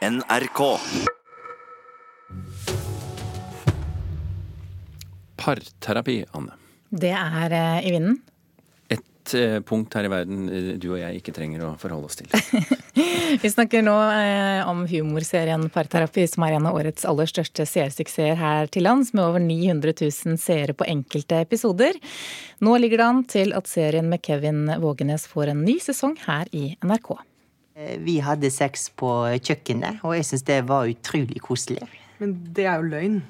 NRK. Parterapi, Anne. Det er eh, i vinden. Et eh, punkt her i verden eh, du og jeg ikke trenger å forholde oss til. Vi snakker nå om humorserien Parterapi, som er en av årets aller største seersuksesser her til lands, med over 900 000 seere på enkelte episoder. Nå ligger det an til at serien med Kevin Vågenes får en ny sesong her i NRK. Eh, Vi hadde sex på kjøkkenet, og jeg syns det var utrolig koselig. Men det er jo løgn.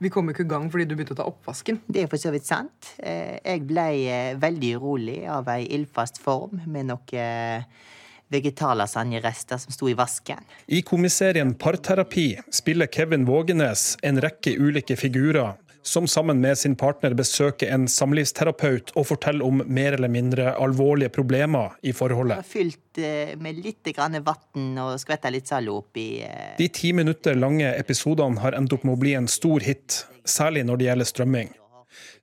Vi kom ikke i gang fordi du begynte å ta oppvasken. Det er for så vidt sant. Eh, Jeg ble eh, veldig urolig av ei ildfast form med noe vegetarlasagnerester som sto i vasken. I komiserien Parterapi spiller Kevin Vågenes en rekke ulike figurer som sammen med sin partner besøker en samlivsterapeut og forteller om mer eller mindre alvorlige problemer i forholdet. fylt eh, med litt vann og skvetta litt Zalo oppi. eh. De ti minutter lange episodene har endt opp med å bli en stor hit, særlig når det gjelder strømming.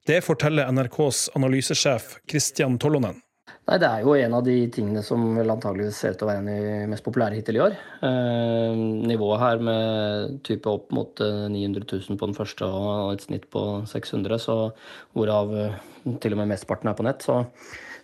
Det forteller NRKs analysesjef Christian Tollonen. Nei, Det er jo en av de tingene som vel antageligvis ser ut til å være en av de mest populære hittil i år. Eh, nivået her med type opp mot eh, 900 000 på den første og et snitt på 600, så hvorav eh, til og med mesteparten er på nett. Så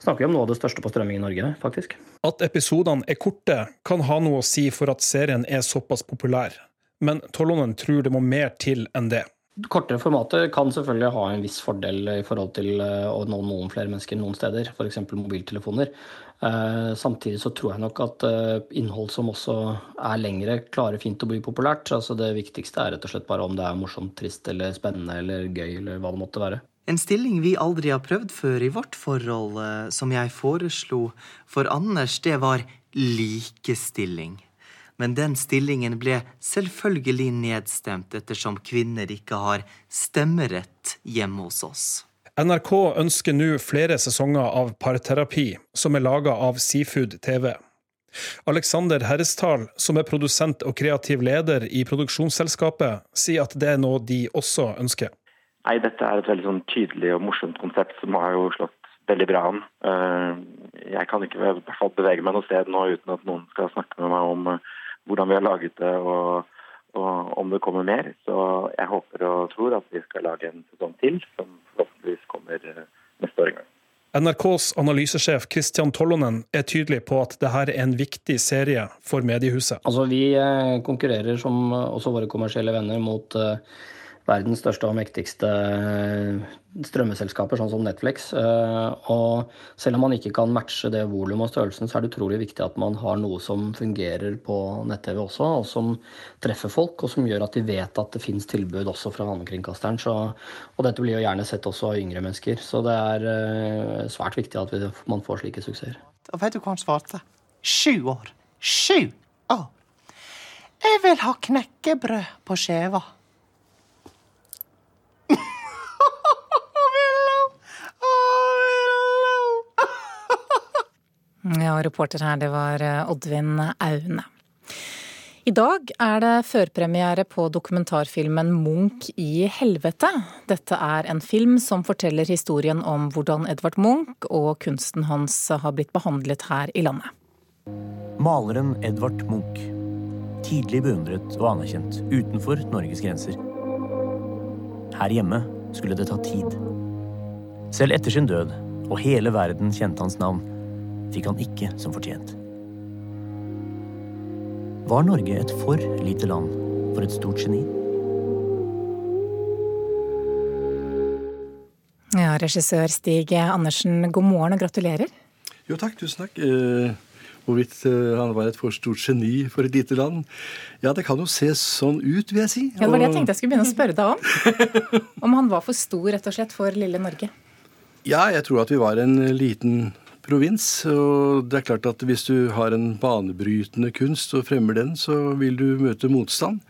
snakker vi om noe av det største på strømming i Norge, faktisk. At episodene er korte, kan ha noe å si for at serien er såpass populær. Men Tollonen tror det må mer til enn det. Kortere formater kan selvfølgelig ha en viss fordel i forhold til eh, å nå noen flere mennesker noen steder, f.eks. mobiltelefoner. Eh, Samtidig så tror jeg nok at eh, innhold som også er lengre, klarer fint å bli populært. Altså Det viktigste er rett og slett bare om det er morsomt, trist eller spennende eller gøy eller hva det måtte være. En stilling vi aldri har prøvd før i vårt forhold, som jeg foreslo for Anders, det var likestilling. Men den stillingen ble selvfølgelig nedstemt ettersom kvinner ikke har stemmerett hjemme hos oss. NRK ønsker nå flere sesonger av Parterapi, som er laga av Seafood TV. Alexander Herrestal, som er produsent og kreativ leder i produksjonsselskapet, sier at det er noe de også ønsker. Nei, dette er et veldig sånn tydelig og morsomt konsept som har jo slått veldig bra an. Eh, Jeg kan ikke i hvert fall bevege meg noe sted nå uten at noen skal snakke med meg om eh, hvordan vi har laget det og, og om det kommer mer. Så jeg håper og tror at vi skal lage en sesong til, som forhåpentligvis kommer eh, neste år en gang. NRKs analysesjef Christian Tollonen er tydelig på at dette er en viktig serie for mediehuset. Altså Vi eh, konkurrerer som også våre kommersielle venner mot eh, verdens største og mektigste eh, strømmeselskaper, sånn som Netflix. Eh, Og selv om man ikke kan matche det volumet og størrelsen, så er det utrolig viktig at man har noe som fungerer på nett-TV også, og som treffer folk, og som gjør at de vet at det finnes tilbud også fra allmennkringkasteren. Og dette blir jo gjerne sett også av yngre mennesker. Så det er eh, svært viktig at man får slike suksesser. Og vet du hva han svarte? Sju år. Sju år! Jeg vil ha knekkebrød på skjeva. Ja, reporter her, det var eh, Oddvin Aune. I dag er det førpremiere på dokumentarfilmen Munch i helvete. Dette er en film som forteller historien om hvordan Edvard Munch og kunsten hans har blitt behandlet her i landet. Maleren Edvard Munch. Tidlig beundret og anerkjent utenfor Norges grenser. Her hjemme skulle det ta tid. Selv etter sin død, og hele verden kjente hans navn, fikk han ikke som fortjent. Var Norge et for lite land for et stort geni? Ja, regissør Stig Andersen, god morgen og gratulerer. Jo takk, tusen takk. Eh, hvorvidt eh, han var et for stort geni for et lite land? Ja, det kan jo se sånn ut, vil jeg si. Ja, det var det jeg tenkte jeg skulle begynne å spørre deg om. Om han var for stor, rett og slett, for lille Norge. Ja, jeg tror at vi var en liten provins. Og det er klart at hvis du har en banebrytende kunst og fremmer den, så vil du møte motstand.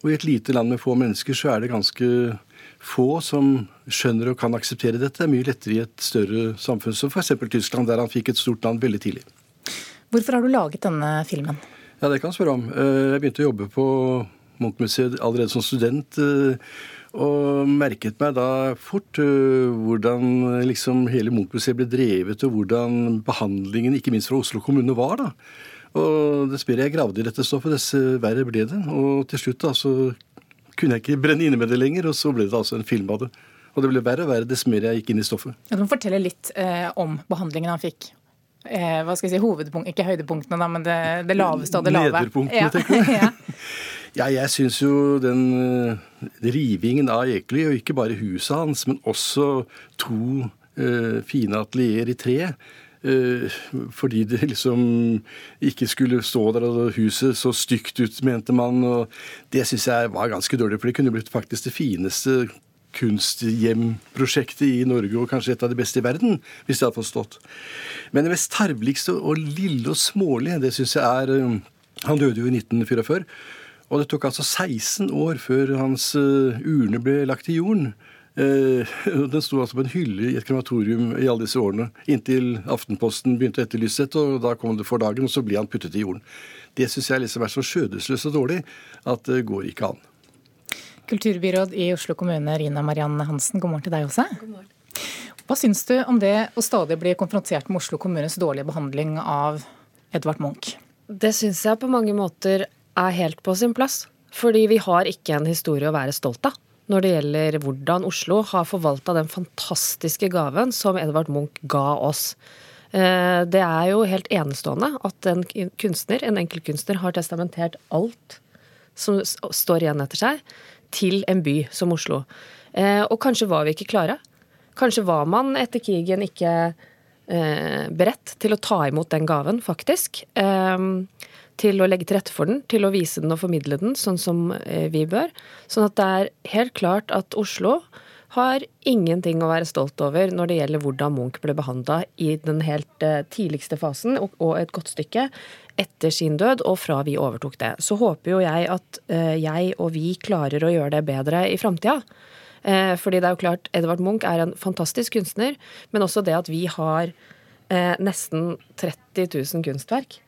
Og i et lite land med få mennesker så er det ganske få som skjønner og kan akseptere dette. Det er mye lettere i et større samfunn som f.eks. Tyskland, der han fikk et stort land veldig tidlig. Hvorfor har du laget denne filmen? Ja, det kan jeg spørre om. Eh, Jeg begynte å jobbe på Munch-museet allerede som student. Eh, Og merket meg da fort uh, hvordan liksom hele Munch-museet ble drevet, og hvordan behandlingen, ikke minst fra Oslo kommune, var. da. Og dessverre jeg gravde i dette stoffet, dess verre ble det. Og til slutt da, så kunne jeg ikke brenne inne med det lenger, og så ble det altså en film av det. Og det ble verre og verre dess mer jeg gikk inn i stoffet. Ja, du må fortelle litt eh, om behandlingen han fikk. Eh, hva skal jeg si, hovedpunkt, Ikke høydepunktene, da, men det, det laveste og det lave. Nederpunktene, ja. tenker du? ja. jeg syns jo den uh, rivingen av Ekely, og ikke bare huset hans, men også to uh, fine atelier i tre, uh, fordi det liksom ikke skulle stå der, og huset så stygt ut, mente man. og Det syns jeg var ganske dårlig, for det kunne blitt faktisk det fineste kunsthjemprosjektet i Norge, og kanskje et av de beste i verden, hvis det hadde fått stått. Men det mest tarveligste og lille og smålige, det syns jeg er um, Han døde jo i 1944. Og det tok altså 16 år før hans uh, urne ble lagt i jorden. Uh, den sto altså på en hylle i et krematorium i alle disse årene, inntil Aftenposten begynte å etterlyse dette, og da kom det for dagen, og så ble han puttet i jorden. Det syns jeg liksom er så skjødesløst og dårlig at det går ikke an. Kulturbyråd i Oslo kommune, Rina Marianne Hansen, god morgen til deg også. God morgen. Hva syns du om det å stadig bli konfrontert med Oslo kommunes dårlige behandling av Edvard Munch? Det syns jeg på mange måter er helt på sin plass. Fordi vi har ikke en historie å være stolt av når det gjelder hvordan Oslo har forvalta den fantastiske gaven som Edvard Munch ga oss. Eh, det er jo helt enestående at en kunstner, en enkeltkunstner, har testamentert alt som står igjen etter seg, til en by som Oslo. Eh, og kanskje var vi ikke klare. Kanskje var man etter krigen ikke eh, beredt til å ta imot den gaven, faktisk. Eh, til å legge til rette for den, til å vise den og formidle den sånn som vi bør. Sånn at det er helt klart at Oslo har ingenting å være stolt over når det gjelder hvordan Munch ble behandla i den helt tidligste fasen, og et godt stykke etter sin død og fra vi overtok det. Så håper jo jeg at eh, jeg og vi klarer å gjøre det bedre i framtida. Eh, fordi det er jo klart, Edvard Munch er en fantastisk kunstner, men også det at vi har eh, nesten 30 000 kunstverk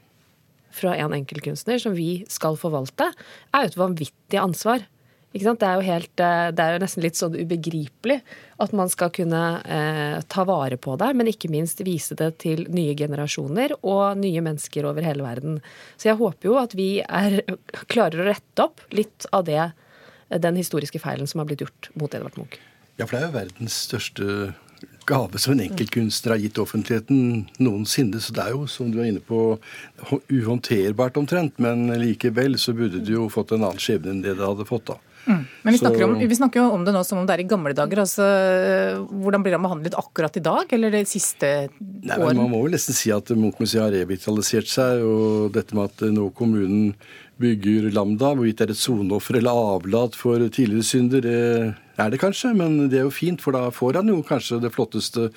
fra en enkeltkunstner som vi skal forvalte, er jo et vanvittig ansvar. Det er, helt, eh, det er jo nesten litt sånn ubegripelig at man skal kunne eh, ta vare på det, men ikke minst vise det til nye generasjoner og nye mennesker over hele verden. Så jeg håper jo at vi er, klarer å rette opp litt av det, den historiske feilen som har blitt gjort mot Edvard Munch. Ja, for det er jo verdens største gave som en enkeltkunstner har gitt offentligheten noensinne. Så det er jo, som du er inne på, uhåndterbart omtrent. Men likevel så burde du jo fått en annen skjebne enn det det hadde fått da. Mm. Men vi snakker, om, vi snakker, jo om det nå som om det er i gamle dager. altså Hvordan blir han behandlet akkurat i dag, eller det siste Nei, året? Man må vel nesten si at Munchmuseet har revitalisert seg. Og dette med at nå kommunen bygger Lambda, hvorvidt det er et soneoffer eller avlat for tidligere synder, det er det kanskje. Men det er jo fint, for da får han jo kanskje det flotteste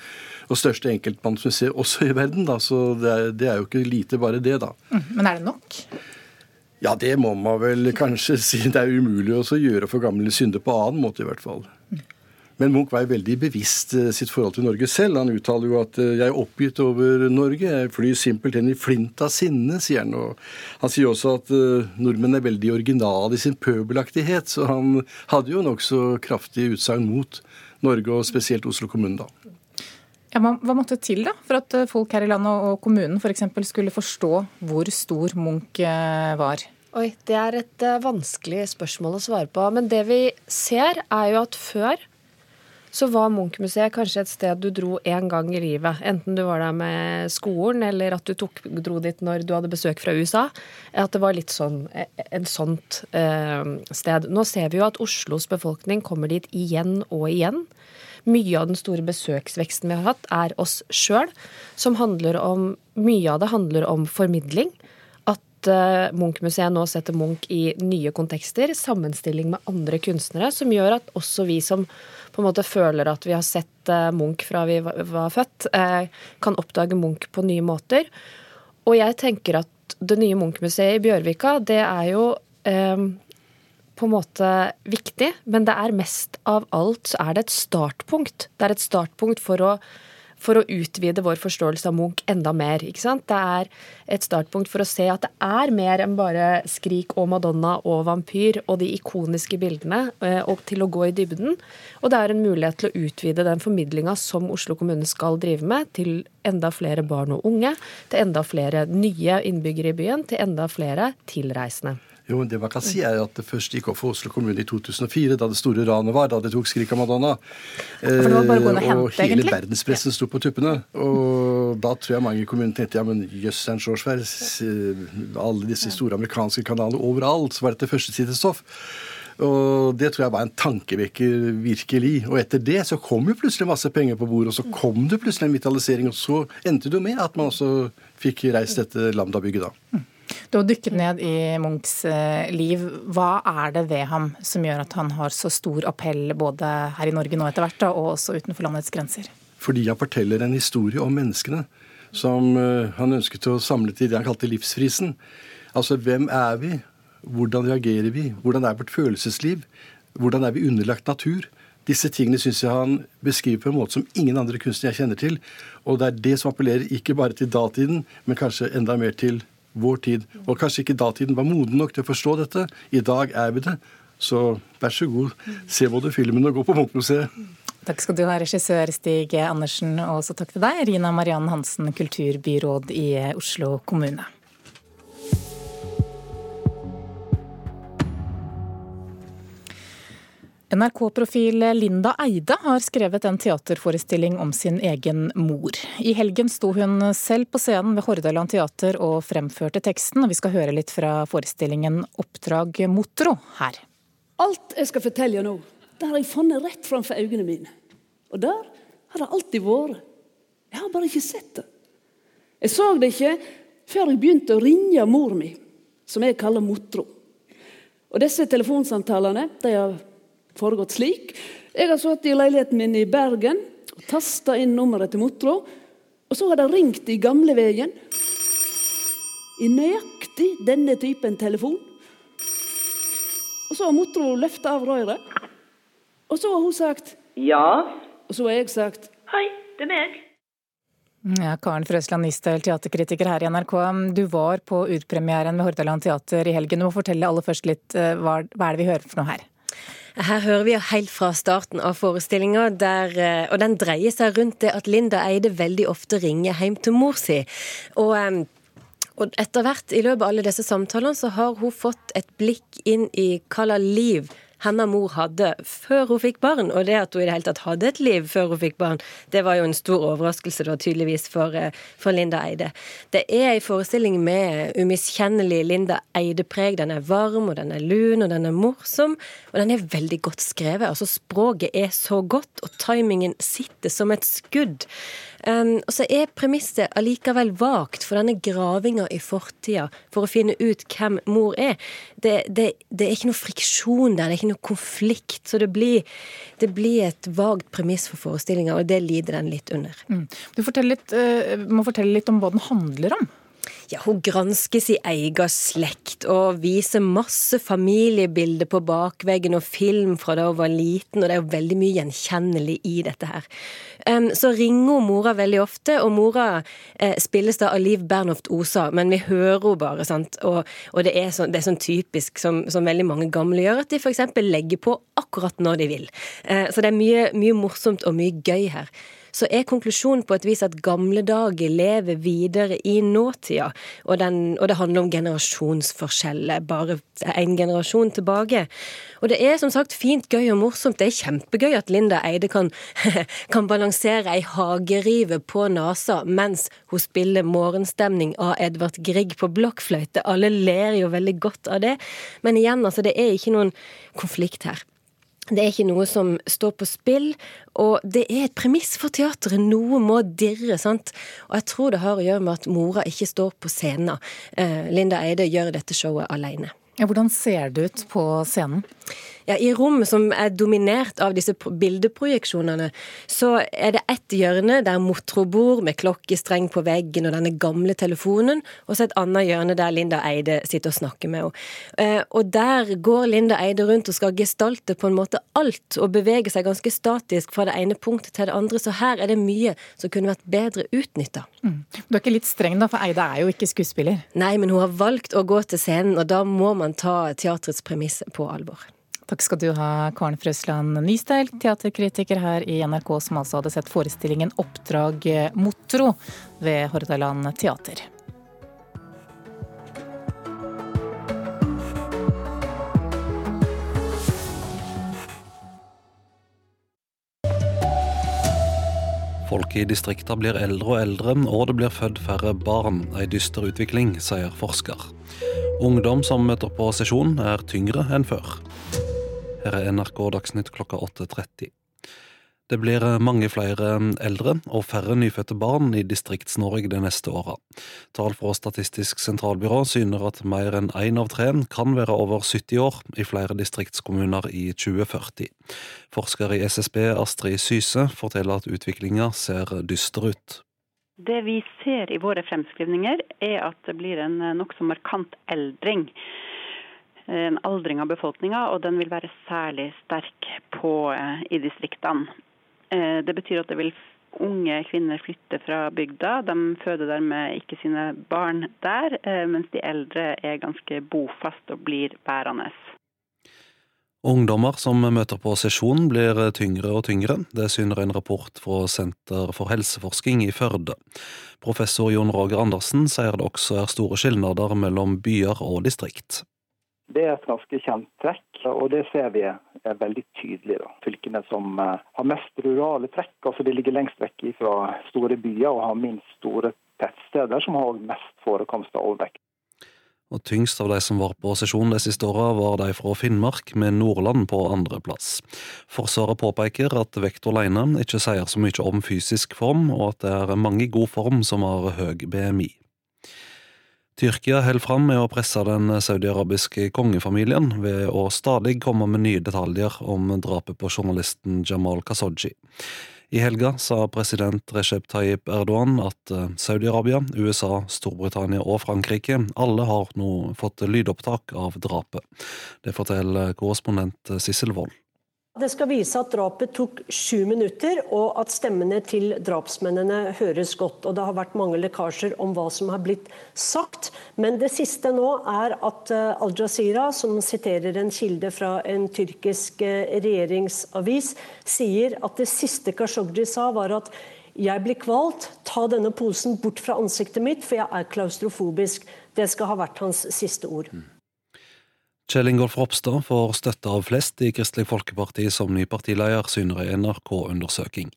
og største enkeltmannsmuseet også i verden. da, Så det er, det er jo ikke lite bare det, da. Mm. Men er det nok? Ja, det må man vel kanskje si. Det er umulig å gjøre for gamle synder på annen måte, i hvert fall. Men Munch var jo veldig bevisst eh, sitt forhold til Norge selv. Han uttaler jo at eh, 'jeg er oppgitt over Norge', 'jeg flyr simpelthen i flint av sinne', sier han. Og han sier også at uh, nordmenn er veldig originale i sin pøbelaktighet, så han hadde jo nokså kraftig utsagn mot Norge, og spesielt Oslo kommune, da. Ja, hva måtte til da, for at folk her i landet og kommunen f.eks. For skulle forstå hvor stor Munch var? Oi, Det er et vanskelig spørsmål å svare på. Men det vi ser, er jo at før så var Munch-museet kanskje et sted du dro én gang i livet. Enten du var der med skolen, eller at du tok, dro dit når du hadde besøk fra USA. At det var litt sånn, e, en sånt eh, sted. Nå ser vi jo at Oslos befolkning kommer dit igjen og igjen. Mye av den store besøksveksten vi har hatt, er oss sjøl. Som handler om Mye av det handler om formidling uh, Munch-museet nå setter Munch i nye kontekster, sammenstilling med andre kunstnere, som gjør at også vi som på en måte føler at vi har sett uh, Munch fra vi var, født, uh, kan oppdage Munch på nye måter. Og jeg tenker at det nye Munch-museet i Bjørvika, det er jo på en måte viktig, men det er mest av alt så er det et startpunkt. Det er et startpunkt for å for å utvide vår forståelse av Munch enda mer. ikke sant? Det er et startpunkt for å se at det er mer enn bare Skrik og Madonna og vampyr og de ikoniske bildene, eh, og til å gå i dybden. Og det er en mulighet til å utvide den formidlinga som Oslo kommune skal drive med, til enda flere barn og unge, til enda flere nye innbyggere i byen, til enda flere tilreisende. Jo, men Det man kan si er at det først gikk opp for Oslo kommune i 2004, da det store ranet var, da det tok Skrik av Madonna. inn og Eh, hente, og hele egentlig. verdenspressen sto på tuppene. Og da tror jeg mange i kommunen tenkte ja, men jøss, en sjåsvær. Alle disse store amerikanske kanalene overalt, så var dette førstesidestoff. Og det tror jeg var en tankevekker, virkelig. Og etter det så kom jo plutselig masse penger på bordet, og så kom det plutselig en vitalisering, og så endte det jo med at man også fikk reist dette Lambda-bygget da. Du har dykket ned i Munchs eh, liv. Hva er det ved ham som gjør at han har så stor appell både her i Norge nå etter hvert, og også utenfor landets grenser? Fordi han forteller en historie om menneskene som eh, han ønsket å samle til det han kalte livsfrisen. Altså hvem er vi? Hvordan reagerer vi? Hvordan er vårt følelsesliv? Hvordan er vi underlagt natur? Disse tingene syns jeg han beskriver på en måte som ingen andre kunstnere jeg kjenner til. Og det er det som appellerer ikke bare til datiden, men kanskje enda mer til vår tid. Og kanskje ikke datiden var moden nok til å forstå dette. I dag er vi det. Så vær så god, se både filmen og gå på Munch-museet. Takk skal du ha, regissør Stig Andersen, og også takk til deg, Rina Mariann Hansen, kulturbyråd i Oslo kommune. NRK-profil Linda Eide har skrevet en teaterforestilling om sin egen mor. I helgen sto hun selv på scenen ved Hordaland teater og fremførte teksten, og vi skal høre litt fra forestillingen Oppdrag Motro her. Alt jeg skal fortelle nå, det har jeg funnet rett framfor øynene mine. Og der har det alltid vært. Jeg har bare ikke sett det. Jeg så det ikke før jeg begynte å ringe mor mi, som jeg kaller Motro. Og disse telefonsamtalene de har foregått slik. Jeg har sittet i leiligheten min i Bergen og tasta inn nummeret til Motro. Og så har det ringt i gamleveien. I nøyaktig denne typen telefon. Og så har Motro løfta av røret. Og så har hun sagt ja. Og så har jeg sagt hei, det er meg. Ja, Karen Frøsland Nistøl, teaterkritiker her i NRK. Du var på urpremieren ved Hordaland teater i helgen. Du må fortelle aller først litt, eh, hva, hva er det vi hører for noe her? Her hører vi helt fra starten av forestillinga, eh, og den dreier seg rundt det at Linda Eide veldig ofte ringer hjem til mor si. Og, og etter hvert i løpet av alle disse samtalene så har hun fått et blikk inn i hva slags liv hennes mor hadde før hun fikk barn, og det at hun i det hele tatt hadde et liv før hun fikk barn, det var jo en stor overraskelse da, tydeligvis for, eh, for Linda Eide. Det er en forestilling med umiskjennelig Linda Eide-preg. Den er varm, og den er lun, og den er morsom, og den er veldig godt skrevet. Altså, språket er så godt, og timingen sitter som et skudd. Um, og så er premisset allikevel vagt for denne gravinga i fortida for å finne ut hvem mor er. Det, det, det er ikke noe friksjon der, det er ikke noe konflikt. Så det blir, det blir et vagt premiss for forestillinga, og det lider den litt under. Mm. Du litt, uh, må fortelle litt om hva den handler om. Ja, Hun gransker sin egen slekt og viser masse familiebilder på bakveggen og film fra da hun var liten, og det er jo veldig mye gjenkjennelig i dette her. Um, så ringer hun mora veldig ofte, og mora eh, spilles da av Liv Bernhoft Osa, men vi hører henne bare, sant. Og, og det, er så, det, er sånn typisk som, som, veldig mange gamle gjør, at de f.eks. legger på akkurat når de vil. Uh, så det er mye, mye morsomt og mye gøy her så er konklusjonen på et vis at gamle dager lever videre i nåtida. Og, den, og det handler om generasjonsforskjeller, bare en generasjon tilbake. Og det er som sagt fint, gøy og morsomt. Det er kjempegøy at Linda Eide kan, kan balansere ei hagerive på nesa mens hun spiller morgenstemning av Edvard Grieg på blokkfløyte. Alle ler jo veldig godt av det. Men igjen, altså, det er ikke noen konflikt her. Det er ikke noe som står på spill, og det er et premiss for teatret. Noe må dirre, sant. Og jeg tror det har å gjøre med at mora ikke står på scenen. Linda Eide gjør dette showet alene. Ja, hvordan ser det ut på scenen? Ja, I rom som er dominert av disse bildeprojeksjonene, så er det ett hjørne der Motro bor, med klokkestreng på veggen og denne gamle telefonen, og så et annet hjørne der Linda Eide sitter og snakker med henne. Eh, og der går Linda Eide rundt og skal gestalte på en måte alt, og bevege seg ganske statisk fra det ene punktet til det andre, så her er det mye som kunne vært bedre utnytta. Mm. Du er ikke litt streng da, for Eide er jo ikke skuespiller? Nei, men hun har valgt å gå til scenen, og da må man ta teatrets premiss på alvor. Takk skal du ha, Karen Frøsland Nystøl, teaterkritiker her i NRK, som altså hadde sett forestillingen 'Oppdrag Motro' ved Hordaland teater. Folk i distrikta blir eldre og eldre, og det blir født færre barn. Ei dyster utvikling, sier forsker. Ungdom som møter på sesjon, er tyngre enn før. Her er NRK Dagsnytt klokka 8.30. Det blir mange flere eldre og færre nyfødte barn i Distrikts-Norge de neste åra. Tall fra Statistisk sentralbyrå syner at mer enn én av tre kan være over 70 år i flere distriktskommuner i 2040. Forsker i SSB Astrid Syse forteller at utviklinga ser dyster ut. Det vi ser i våre fremskrivninger, er at det blir en nokså markant eldring en aldring av befolkninga, og den vil være særlig sterk på, i distriktene. Det betyr at det vil unge kvinner flytte fra bygda. De føder dermed ikke sine barn der, mens de eldre er ganske bofast og blir værende. Ungdommer som møter på sesjon blir tyngre og tyngre. Det syner en rapport fra Senter for helseforsking i Førde. Professor Jon Roger Andersen sier det også er store skilnader mellom byer og distrikt. Det er et ganske kjent trekk, og det ser vi er veldig tydelig. Da. Fylkene som har mest rurale trekk, altså de ligger lengst vekk fra store byer og har minst store tettsteder, som har mest forekomst av overvekt. Og Tyngst av de som var på sesjon de siste åra, var de fra Finnmark, med Nordland på andreplass. Forsvaret påpeker at vekt alene ikke sier så mye om fysisk form, og at det er mange i god form som har høy BMI. Tyrkia holder fram med å presse den saudiarabiske kongefamilien ved å stadig komme med nye detaljer om drapet på journalisten Jamal Khashoggi. I helga sa president Recep Tayyip Erdogan at Saudi-Arabia, USA, Storbritannia og Frankrike alle har nå fått lydopptak av drapet. Det forteller korrespondent Sissel Wold. Det skal vise at drapet tok sju minutter, og at stemmene til drapsmennene høres godt. Og Det har vært mange lekkasjer om hva som har blitt sagt. Men det siste nå er at Al-Jazeera, som siterer en kilde fra en tyrkisk regjeringsavis, sier at det siste Khashoggi sa, var at jeg blir kvalt, ta denne posen bort fra ansiktet mitt, for jeg er klaustrofobisk. Det skal ha vært hans siste ord. Kjell Ingolf Ropstad får støtte av flest i Kristelig Folkeparti som ny partileder, syner en NRK-undersøking.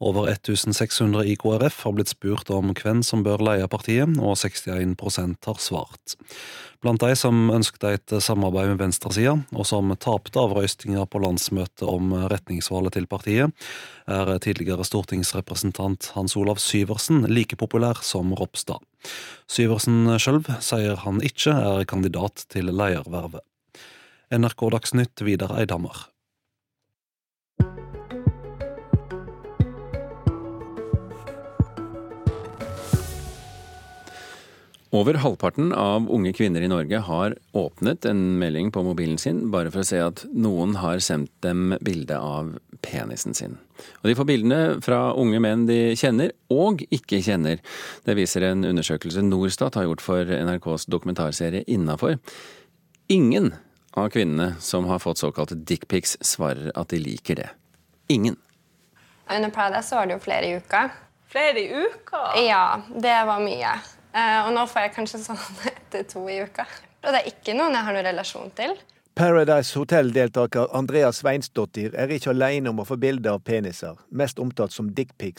Over 1600 i KrF har blitt spurt om hvem som bør leie partiet, og 61% har svart. Blant de som ønsket et samarbeid med venstresida, og som tapte avrøystinga på landsmøtet om retningsvalget til partiet, er tidligere stortingsrepresentant Hans Olav Syversen like populær som Ropstad. Syversen sjøl sier han ikke er kandidat til ledervervet. NRK Dagsnytt, Vidar Eidhammer. Over halvparten av unge kvinner i Norge har åpnet en melding på mobilen sin bare for å se at noen har sendt dem bilde av penisen sin. Og De får bildene fra unge menn de kjenner og ikke kjenner. Det viser en undersøkelse Norstat har gjort for NRKs dokumentarserie Innafor. Ingen av kvinnene som har fått såkalte dickpics, svarer at de liker det. Ingen. Under Paradise så var det jo flere i uka. Flere i uka? Ja, det var mye. Uh, og nå får jeg kanskje sånn etter to i uka. Og det er ikke noen jeg har noen relasjon til. Paradise Hotel-deltaker Andrea Sveinsdottir er ikke alene om å få bilde av peniser, mest omtalt som dickpics